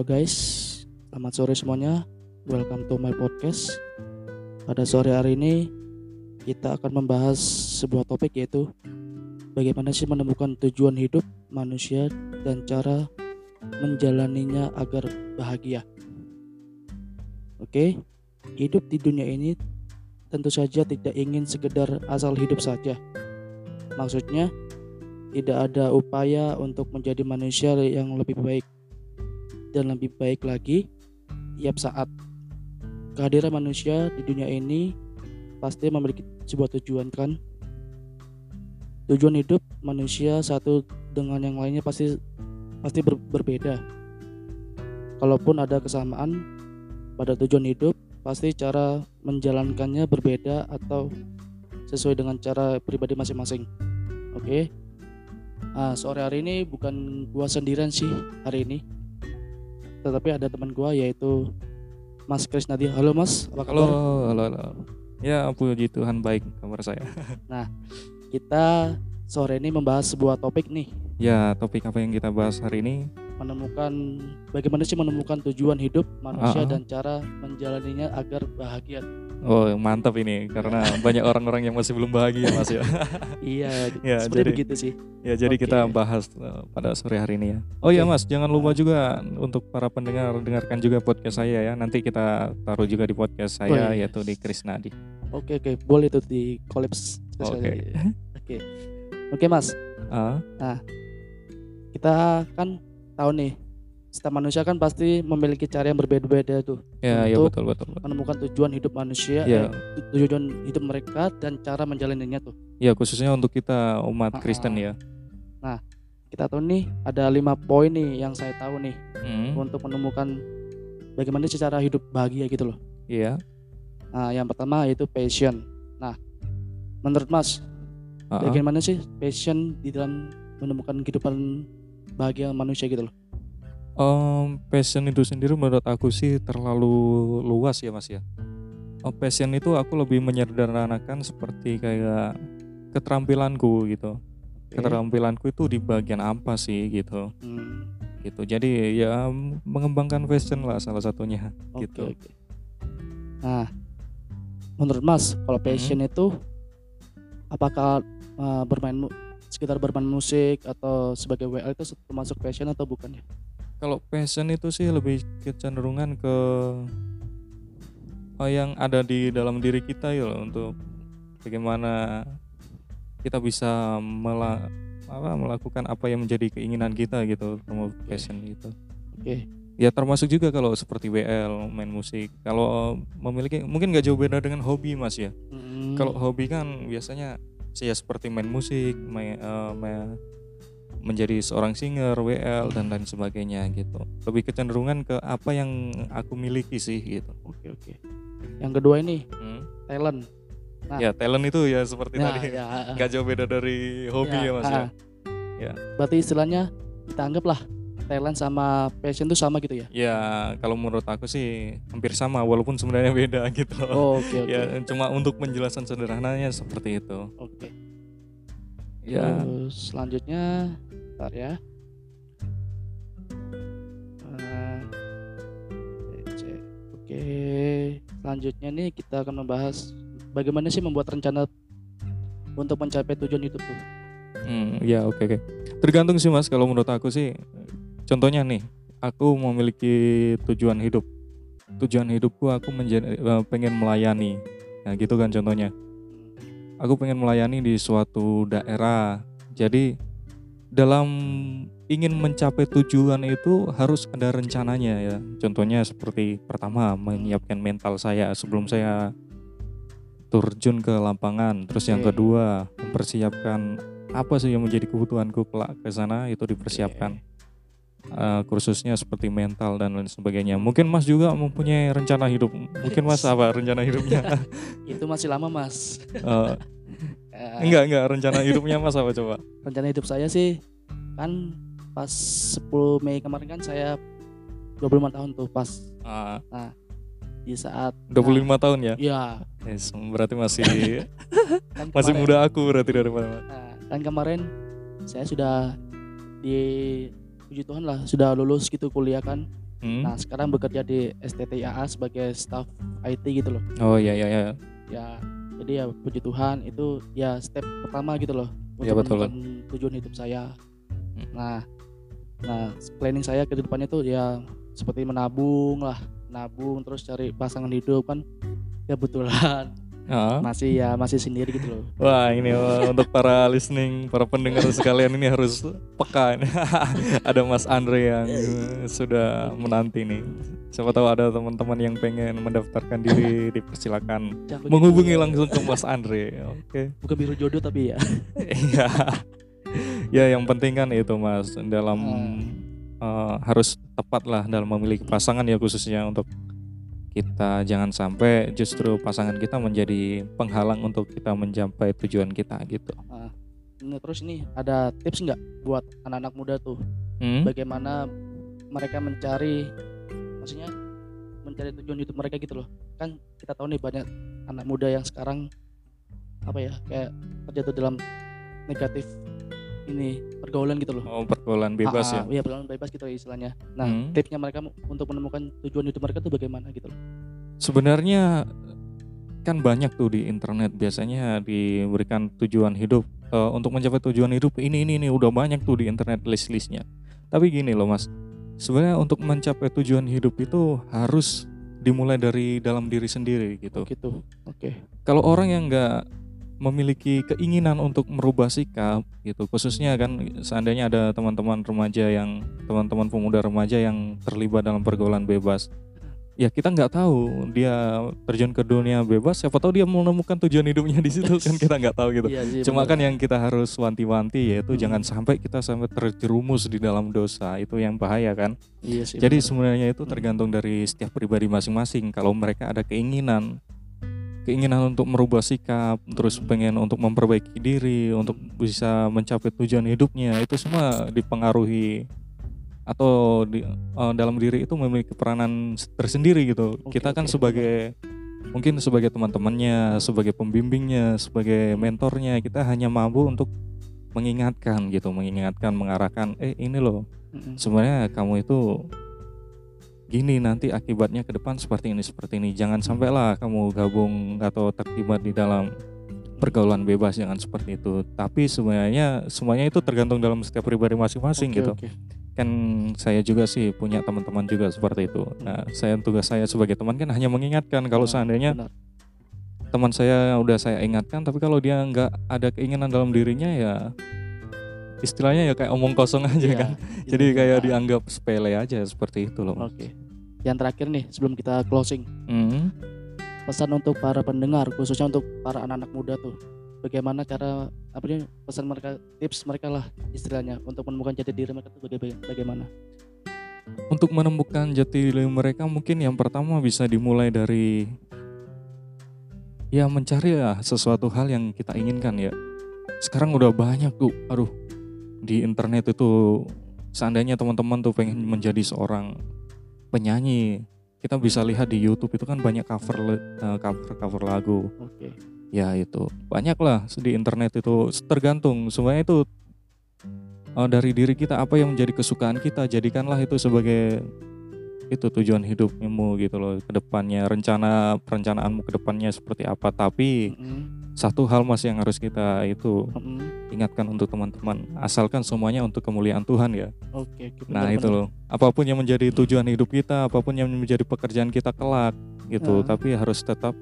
Halo guys, selamat sore semuanya. Welcome to my podcast. Pada sore hari ini kita akan membahas sebuah topik yaitu bagaimana sih menemukan tujuan hidup manusia dan cara menjalaninya agar bahagia. Oke, hidup di dunia ini tentu saja tidak ingin sekedar asal hidup saja. Maksudnya, tidak ada upaya untuk menjadi manusia yang lebih baik dan lebih baik lagi tiap saat. Kehadiran manusia di dunia ini pasti memiliki sebuah tujuan kan? Tujuan hidup manusia satu dengan yang lainnya pasti pasti ber, berbeda. Kalaupun ada kesamaan pada tujuan hidup, pasti cara menjalankannya berbeda atau sesuai dengan cara pribadi masing-masing. Oke. Okay? Nah, sore hari ini bukan gua sendirian sih hari ini. Tetapi ada teman gua yaitu Mas Krisnadi. Halo Mas, apa kabar? Halo, halo, halo. Ya, puji Tuhan baik kabar saya. nah, kita sore ini membahas sebuah topik nih. Ya, topik apa yang kita bahas hari ini? menemukan bagaimana sih menemukan tujuan hidup manusia uh -huh. dan cara menjalaninya agar bahagia. Oh mantap ini karena banyak orang-orang yang masih belum bahagia mas ya. iya, ya, seperti jadi, begitu sih. Ya jadi okay. kita bahas uh, pada sore hari ini ya. Oh okay. ya mas, jangan lupa juga untuk para pendengar dengarkan juga podcast saya ya. Nanti kita taruh juga di podcast saya oh, iya. yaitu di Krisnadi. Oke okay, oke, okay. boleh tuh di kolaps. Oke. Oke. Oke mas. Uh. Nah kita kan tahu nih setiap manusia kan pasti memiliki cara yang berbeda-beda tuh ya, ya untuk ya betul, betul, betul. menemukan tujuan hidup manusia ya. eh, tujuan hidup mereka dan cara menjalaninya tuh ya khususnya untuk kita umat Kristen ya nah kita tahu nih ada lima poin nih yang saya tahu nih hmm. untuk menemukan bagaimana sih cara hidup bahagia gitu loh iya nah yang pertama yaitu passion nah menurut mas uh -uh. bagaimana sih passion di dalam menemukan kehidupan bahagia manusia gitu loh? Um, passion itu sendiri menurut aku sih terlalu luas ya mas ya. Um, passion itu aku lebih menyederhanakan seperti kayak keterampilanku gitu. Okay. Keterampilanku itu di bagian apa sih gitu. Hmm. Gitu. Jadi ya mengembangkan passion lah salah satunya okay, gitu. Okay. Nah, menurut Mas, kalau passion hmm. itu apakah uh, bermain sekitar bermain musik atau sebagai WL itu termasuk passion atau bukan ya? Kalau passion itu sih lebih kecenderungan ke oh, yang ada di dalam diri kita ya loh untuk bagaimana kita bisa mela apa, melakukan apa yang menjadi keinginan kita gitu sama passion gitu. Oke. Okay. Ya termasuk juga kalau seperti WL main musik. Kalau memiliki mungkin gak jauh beda dengan hobi mas ya. Mm. Kalau hobi kan biasanya saya seperti main musik, main, uh, main menjadi seorang singer, WL dan lain sebagainya gitu. Lebih kecenderungan ke apa yang aku miliki sih gitu. Oke oke. Yang kedua ini hmm? talent. Nah, ya talent itu ya seperti ya, tadi, ya, nggak jauh beda dari hobi ya, ya mas ya. ya. Berarti istilahnya kita anggaplah talent sama passion itu sama gitu ya? Ya kalau menurut aku sih hampir sama walaupun sebenarnya beda gitu. Oh, oke okay, okay. Ya cuma untuk penjelasan sederhananya seperti itu. Oke. Okay. Ya. Terus selanjutnya, ntar ya. Uh, Oke, selanjutnya nih kita akan membahas bagaimana sih membuat rencana untuk mencapai tujuan itu tuh. Hmm, ya oke okay, oke. Okay. Tergantung sih mas kalau menurut aku sih contohnya nih aku memiliki tujuan hidup tujuan hidupku aku menjadi uh, pengen melayani nah gitu kan contohnya aku pengen melayani di suatu daerah jadi dalam ingin mencapai tujuan itu harus ada rencananya ya. Contohnya seperti pertama menyiapkan mental saya sebelum saya terjun ke lapangan. Terus yang kedua mempersiapkan apa sih yang menjadi kebutuhanku kelak ke sana itu dipersiapkan uh, kursusnya seperti mental dan lain sebagainya. Mungkin Mas juga mempunyai rencana hidup. Mungkin Mas apa rencana hidupnya? Itu masih lama Mas. uh, enggak enggak rencana hidupnya Mas apa coba? Rencana hidup saya sih kan pas 10 Mei kemarin kan saya 25 tahun tuh pas. Uh. Nah, di saat 25 nah, tahun ya? Iya. Yes, berarti masih kan masih muda aku berarti daripada. Nah, kan kemarin saya sudah di puji Tuhan lah sudah lulus gitu kuliah kan Hmm? Nah sekarang bekerja di STTIAA sebagai staff IT gitu loh. Oh iya iya iya. Ya jadi ya puji Tuhan itu ya step pertama gitu loh Iya, untuk betul. menemukan tujuan hidup saya. Hmm. Nah, nah planning saya ke depannya tuh ya seperti menabung lah, nabung terus cari pasangan hidup kan kebetulan Ah. masih ya masih sendiri gitu loh. Wah ini wah, untuk para listening, para pendengar sekalian ini harus peka. ini. ada Mas Andre yang eh, sudah menanti nih. Siapa tahu ada teman-teman yang pengen mendaftarkan diri, dipersilakan Jangan menghubungi langsung ke Mas Andre. Oke. bukan biru jodoh tapi ya. Iya. ya yang penting kan itu Mas dalam eh, harus tepat lah dalam memilih pasangan ya khususnya untuk kita jangan sampai justru pasangan kita menjadi penghalang untuk kita mencapai tujuan kita gitu. Nah, terus ini ada tips nggak buat anak-anak muda tuh Hmm? bagaimana mereka mencari maksudnya mencari tujuan hidup mereka gitu loh kan kita tahu nih banyak anak muda yang sekarang apa ya kayak terjatuh dalam negatif ini pergaulan gitu loh Oh pergaulan bebas Ah, ya. ah, iya pergaulan bebas gitu istilahnya nah Hmm. tipsnya mereka untuk menemukan tujuan hidup mereka tuh bagaimana gitu loh Sebenarnya kan banyak tuh di internet biasanya diberikan tujuan hidup Eh, untuk mencapai tujuan hidup ini ini ini udah banyak tuh di internet list-listnya. Tapi gini loh mas, sebenarnya untuk mencapai tujuan hidup itu harus dimulai dari dalam diri sendiri gitu. gitu oke Kalau orang yang nggak memiliki keinginan untuk merubah sikap gitu, khususnya kan seandainya ada teman-teman remaja yang teman-teman pemuda remaja yang terlibat dalam pergaulan bebas, ya kita nggak tahu dia terjun ke dunia bebas, siapa tahu dia menemukan tujuan hidupnya di situ kan kita nggak tahu gitu. iya, iya, Cuma bener. kan yang kita harus wanti-wanti yaitu Hmm. jangan sampai kita sampai terjerumus di dalam dosa itu yang bahaya kan. iya sih Jadi bener. sebenarnya itu Hmm. tergantung dari setiap pribadi masing-masing. Kalau mereka ada keinginan, keinginan untuk merubah sikap, terus Hmm. pengen untuk memperbaiki diri, untuk bisa mencapai tujuan hidupnya, itu semua dipengaruhi atau di eh, dalam diri itu memiliki peranan tersendiri gitu. Oke, Kita kan oke. sebagai mungkin sebagai teman-temannya, sebagai pembimbingnya, sebagai mentornya, kita hanya mampu untuk mengingatkan gitu, mengingatkan, mengarahkan, eh ini loh Mm-mm. sebenarnya kamu itu gini nanti akibatnya ke depan seperti ini seperti ini. Jangan sampailah kamu gabung atau terlibat di dalam pergaulan bebas jangan seperti itu. Tapi sebenarnya semuanya itu tergantung dalam setiap pribadi masing-masing Oke, gitu. oke. kan saya juga sih punya teman-teman juga seperti itu. Nah saya tugas saya sebagai teman kan hanya mengingatkan. Kalau Nah, seandainya benar. teman saya udah saya ingatkan tapi kalau dia nggak ada keinginan dalam dirinya ya istilahnya ya kayak omong kosong aja Iya, kan iya, jadi kayak nah, dianggap sepele aja seperti itu loh. Oke. Yang terakhir nih sebelum kita closing, Hmm. pesan untuk para pendengar khususnya untuk para anak-anak muda tuh. Bagaimana cara apa nih pesan mereka tips mereka lah istilahnya untuk menemukan jati diri mereka tuh baga- bagaimana? Untuk menemukan jati diri mereka mungkin yang pertama bisa dimulai dari ya mencari ya sesuatu hal yang kita inginkan ya. Sekarang udah banyak tuh, aduh di internet itu seandainya teman-teman tuh pengen menjadi seorang penyanyi, kita bisa lihat di YouTube itu kan banyak cover eh, cover cover lagu. Oke. ya itu banyak lah di internet itu tergantung semuanya itu eh, dari diri kita apa yang menjadi kesukaan kita jadikanlah itu sebagai itu tujuan hidupmu gitu loh ke depannya rencana perencanaanmu ke depannya seperti apa tapi Mm-mm. satu hal mas yang harus kita itu Mm-mm. Ingatkan untuk teman-teman asalkan semuanya untuk kemuliaan Tuhan ya Oke. oke, nah benar, itu loh apa pun yang menjadi tujuan hidup kita apa pun yang menjadi pekerjaan kita kelak gitu Ah. tapi harus tetap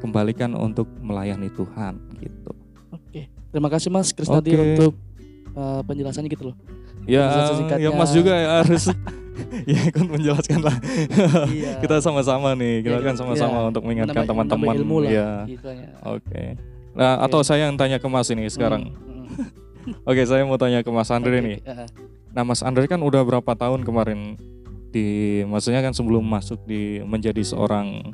kembalikan untuk melayani Tuhan gitu Oke. Terima kasih Mas Krisnadi Oke. untuk uh, penjelasannya gitu loh. Ya, Penjelasan ya Mas juga ya harus ya ikut menjelaskan lah. Iya. kita sama-sama nih, kita Iya, kan kita- sama-sama iya. untuk mengingatkan teman-teman. Ya, istilahnya. oke. Nah, Oke. atau saya yang tanya ke Mas ini sekarang. Mm, mm. Oke, saya mau tanya ke Mas Andre nih. ah, Nah, Mas Andre kan udah berapa tahun kemarin di, maksudnya kan sebelum masuk di menjadi seorang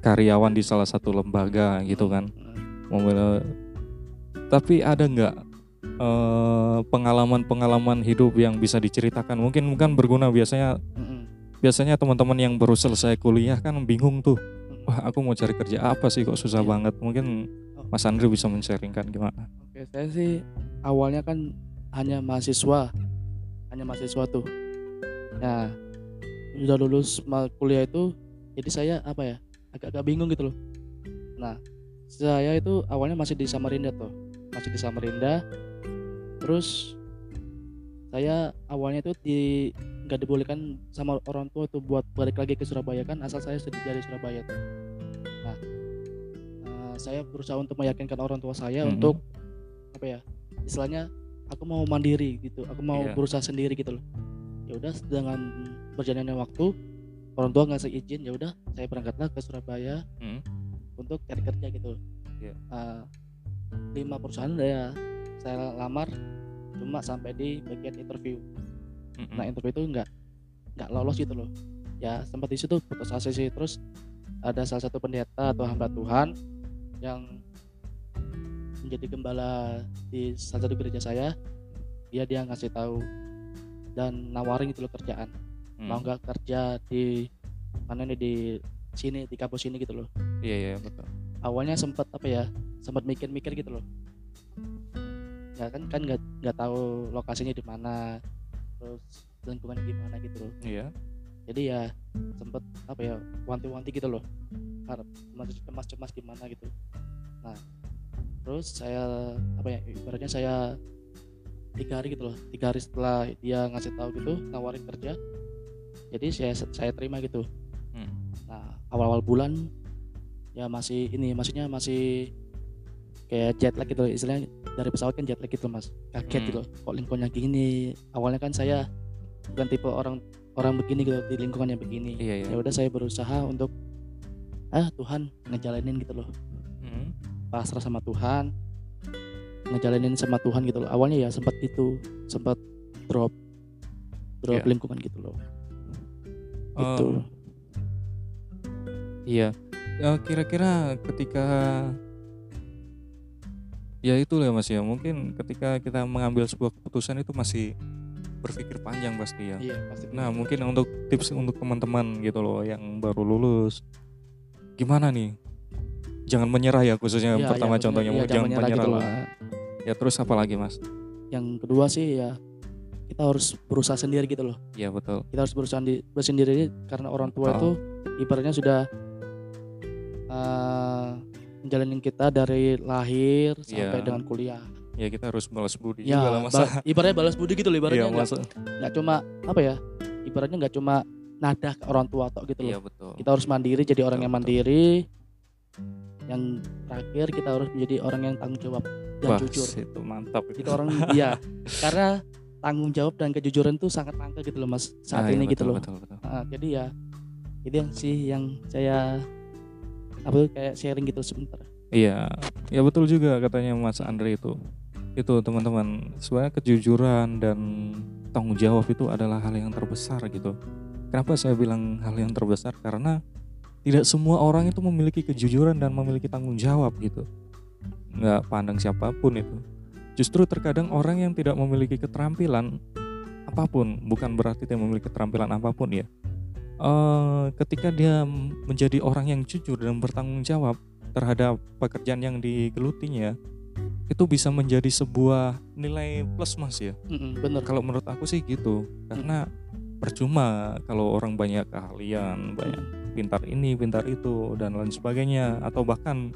karyawan di salah satu lembaga gitu kan. Tapi ada nggak eh, pengalaman-pengalaman hidup yang bisa diceritakan? Mungkin bukan berguna biasanya biasanya teman-teman yang baru selesai kuliah kan bingung tuh wah aku mau cari kerja apa sih kok susah Iya. banget mungkin. Mas Andri bisa men-sharingkan gimana? Oke, saya sih awalnya kan hanya mahasiswa, hanya mahasiswa tuh. Nah, udah lulus kuliah itu jadi saya apa ya agak-agak bingung gitu loh. Nah saya itu awalnya masih di Samarinda tuh masih di Samarinda. Terus saya awalnya itu di nggak dibolehkan sama orang tua tuh buat balik lagi ke Surabaya kan asal saya sudah dari Surabaya tuh saya berusaha untuk meyakinkan orang tua saya Mhm. untuk apa ya istilahnya aku mau mandiri gitu aku mau Iya. berusaha sendiri gitu loh ya udah dengan berjalannya waktu orang tua ngasih izin ya udah saya berangkatlah ke Surabaya Hmm. untuk cari kerja gitu Iya. Eh, lima perusahaan ya saya lamar cuma sampai di bagian interview Mm-mm. nah interview itu nggak nggak lolos gitu loh ya sempat di situ putus asa sih terus ada salah satu pendeta atau hamba Tuhan yang menjadi gembala di salah satu gereja saya dia dia ngasih tahu dan nawarin itu loh kerjaan Hmm. mau nggak kerja di mana nih di sini di kampus ini gitu loh Iya iya betul. awalnya sempat apa ya sempat mikir-mikir gitu loh ya kan kan nggak nggak tahu lokasinya di mana terus lingkungan gimana gitu loh Iya. jadi ya sempet apa ya wanti-wanti gitu loh harap masih cemas-cemas gimana gitu nah terus saya apa ya ibaratnya saya tiga hari gitu loh tiga hari setelah dia ngasih tahu gitu nawarin kerja jadi saya saya terima gitu Hmm. nah awal-awal bulan ya masih ini maksudnya masih kayak jet lag gitu loh istilahnya dari pesawat kan jet lag gitu mas kaget Hmm. gitu loh kok lingkungannya gini awalnya kan saya bukan tipe orang orang begini gitu di lingkungan yang begini Iya iya. ya udah saya berusaha untuk ah Tuhan ngejalanin gitu loh Hmm. pasrah sama Tuhan ngejalanin sama Tuhan gitu loh awalnya ya sempat itu sempat drop drop Iya. lingkungan gitu loh gitu Oh, Iya. Ya, kira-kira ketika ya itu ya Mas ya. Mungkin ketika kita mengambil sebuah keputusan itu masih berpikir panjang pasti ya. iya pasti Nah, mungkin untuk tips untuk teman-teman gitu loh yang baru lulus. Gimana nih? Jangan menyerah ya khususnya Iya, pertama iya, contohnya iya, jangan menyerah, gitu loh. lah. Ya terus apa lagi Mas? yang kedua sih ya kita harus berusaha sendiri gitu loh Iya betul. kita harus berusaha di, sendiri karena orang tua Oh. itu ibaratnya sudah eh menjalanin kita dari lahir sampai Iya. dengan kuliah Ya kita harus balas budi ya juga lah masa. ba- ibaratnya balas budi gitu loh Iya ibaratnya masa. nggak cuma apa ya ibaratnya nggak cuma nada ke orang tua tok gitu Iya loh betul. kita harus mandiri jadi orang Betul, yang betul. mandiri yang terakhir kita harus menjadi orang yang tanggung jawab dan Wah, jujur itu mantap itu orang iya karena tanggung jawab dan kejujuran tuh sangat langka gitu loh mas saat Ah, iya, ini gitu betul, loh Betul, betul. Ah, jadi ya itu yang sih yang saya apa tuh, kayak sharing gitu sebentar Iya, ya betul juga katanya Mas Andre itu. Itu teman-teman, sebenarnya kejujuran dan tanggung jawab itu adalah hal yang terbesar gitu. Kenapa saya bilang hal yang terbesar? Karena tidak semua orang itu memiliki kejujuran dan memiliki tanggung jawab gitu. Nggak pandang siapa pun itu. Justru terkadang orang yang tidak memiliki keterampilan apa pun, bukan berarti dia memiliki keterampilan apa pun ya. Eh, ketika dia menjadi orang yang jujur dan bertanggung jawab terhadap pekerjaan yang digelutinya itu bisa menjadi sebuah nilai plus mas ya Mm-mm, bener kalau menurut aku sih gitu karena percuma kalau orang banyak keahlian banyak pintar ini pintar itu dan lain sebagainya atau bahkan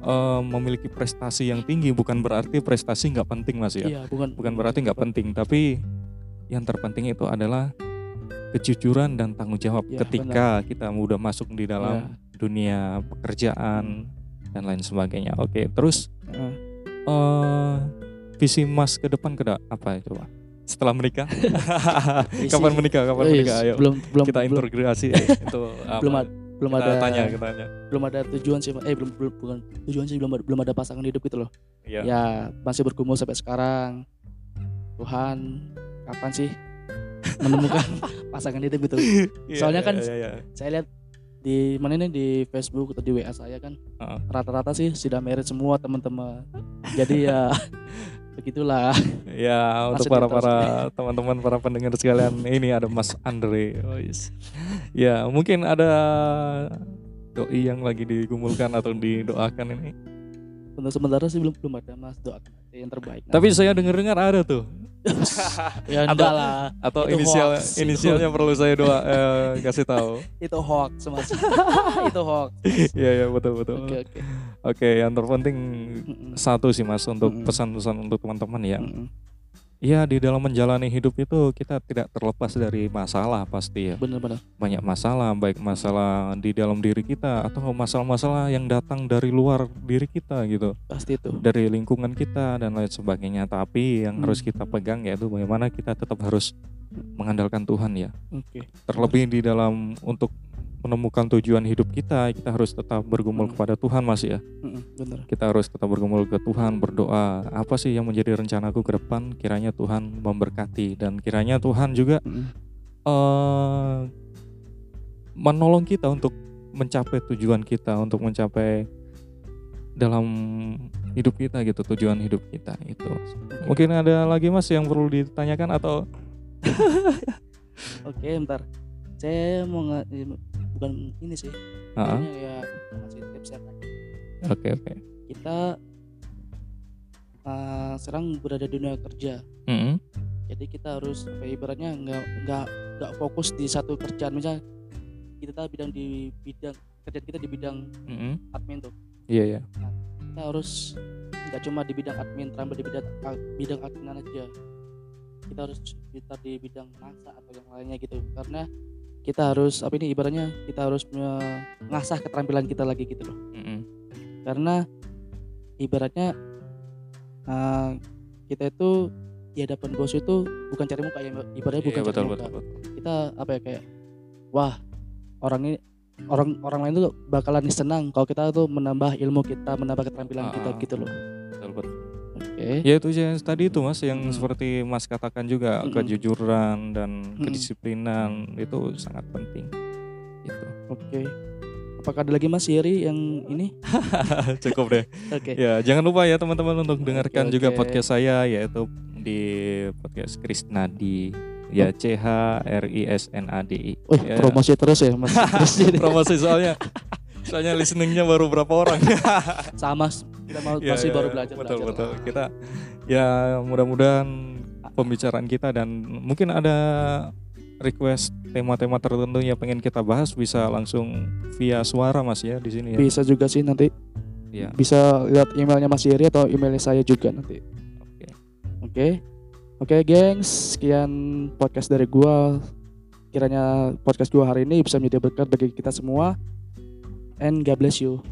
eh, memiliki prestasi yang tinggi bukan berarti prestasi nggak penting mas ya iya bukan bukan berarti nggak penting tapi yang terpenting itu adalah kejujuran dan tanggung jawab Ya, ketika kita udah masuk di dalam Iya. dunia pekerjaan dan lain sebagainya. Oke, terus Heeh. eh visi Mas ke depan ke apa coba? Setelah menikah? Kapan menikah? Kapan Wih, menikah? Ayo belum belum kita integrasi itu apa? belum ada belum kita ada tanya, kita tanya. belum ada tujuan sih eh belum belum bukan tujuan sih belum ada, belum ada pasangan hidup gitu loh Iya. ya masih bergumul sampai sekarang Tuhan kapan sih menemukan pasangan hidup gitu Iya, soalnya iya, kan iya, iya. saya lihat di mana nih di Facebook atau di WA saya kan rata-rata sih sudah married semua teman-teman jadi ya begitulah Ya untuk para para teman-teman para pendengar sekalian ini ada Mas Andre. Oh, yes. Ya mungkin ada doi yang lagi digumulkan atau didoakan ini. untuk sementara sih belum belum ada mas doakan yang terbaik Tapi saya dengar-dengar ada tuh ya enggak lah. Atau Itu inisial hoax. inisialnya perlu saya doa eh, kasih tahu. Itu hoax Mas. itu hoax. Iya iya betul betul. Oke oke. Oke, yang terpenting satu sih Mas untuk pesan-pesan untuk teman-teman ya. Iya di dalam menjalani hidup itu kita tidak terlepas dari masalah pasti ya. Bener-bener. Banyak masalah, baik masalah di dalam diri kita atau masalah-masalah yang datang dari luar diri kita gitu. Pasti itu. Dari lingkungan kita dan lain sebagainya. Tapi yang Hmm. harus kita pegang yaitu bagaimana kita tetap harus mengandalkan Tuhan ya. Oke. Terlebih di dalam untuk menemukan tujuan hidup kita, kita harus tetap bergumul Hmm. kepada Tuhan Mas ya. Mm-mm, Bener. kita harus tetap bergumul ke Tuhan berdoa apa sih yang menjadi rencanaku ke depan kiranya Tuhan memberkati dan kiranya Tuhan juga Mm-mm. eh menolong kita untuk mencapai tujuan kita untuk mencapai dalam hidup kita gitu tujuan hidup kita itu mungkin ada lagi mas yang perlu ditanyakan atau Oke, bentar. Saya mau nge bukan ini sih. Ini ya ngasih tips ya oke oke Kita uh, sekarang berada di dunia kerja. Mm-mm. Jadi kita harus apa ya, ibaratnya nggak nggak nggak fokus di satu kerjaan. Misalnya kita bidang di bidang kerjaan kita di bidang Mm-mm. admin tuh. iya ya Kita harus nggak cuma di bidang admin, terampil di bidang bidang admin aja. Kita harus kita di bidang masa atau yang lainnya gitu. Karena kita harus apa ini ibaratnya kita harus mengasah keterampilan kita lagi gitu loh. Mm-mm. Karena ibaratnya uh, kita itu di hadapan bos itu bukan cari muka ya ibaratnya Iya, bukan cari betul muka. betul betul Kita apa ya kayak wah orang ini orang orang lain tuh bakalan senang kalau kita tuh menambah ilmu kita, menambah keterampilan kita Ah. gitu loh. Oke. Ya itu yang tadi itu mas, yang Hmm. seperti mas katakan juga Mm-mm. kejujuran dan Mm-mm. kedisiplinan itu sangat penting. Itu Oke. Apakah ada lagi Mas Yeri yang ini? cukup deh. Oke. Ya jangan lupa ya teman-teman untuk dengarkan juga oke. podcast saya yaitu di podcast Krisnadi ya C H R I S N A D I. Wih, Ya. promosi terus ya Mas. Promosi soalnya soalnya listeningnya baru berapa orang. Sama kita mau Ya, masih ya, baru ya. belajar betul belajar. betul kita ya mudah-mudahan pembicaraan kita dan mungkin ada request tema-tema tertentu yang pengen kita bahas bisa langsung via suara mas ya di sini ya. Bisa juga sih nanti. Iya. Bisa lihat emailnya Mas Yeri atau emailnya saya juga nanti. Oke. Oke. Oke, gengs. Sekian podcast dari gua. Kiranya podcast gua hari ini bisa menjadi berkat bagi kita semua. And God bless you.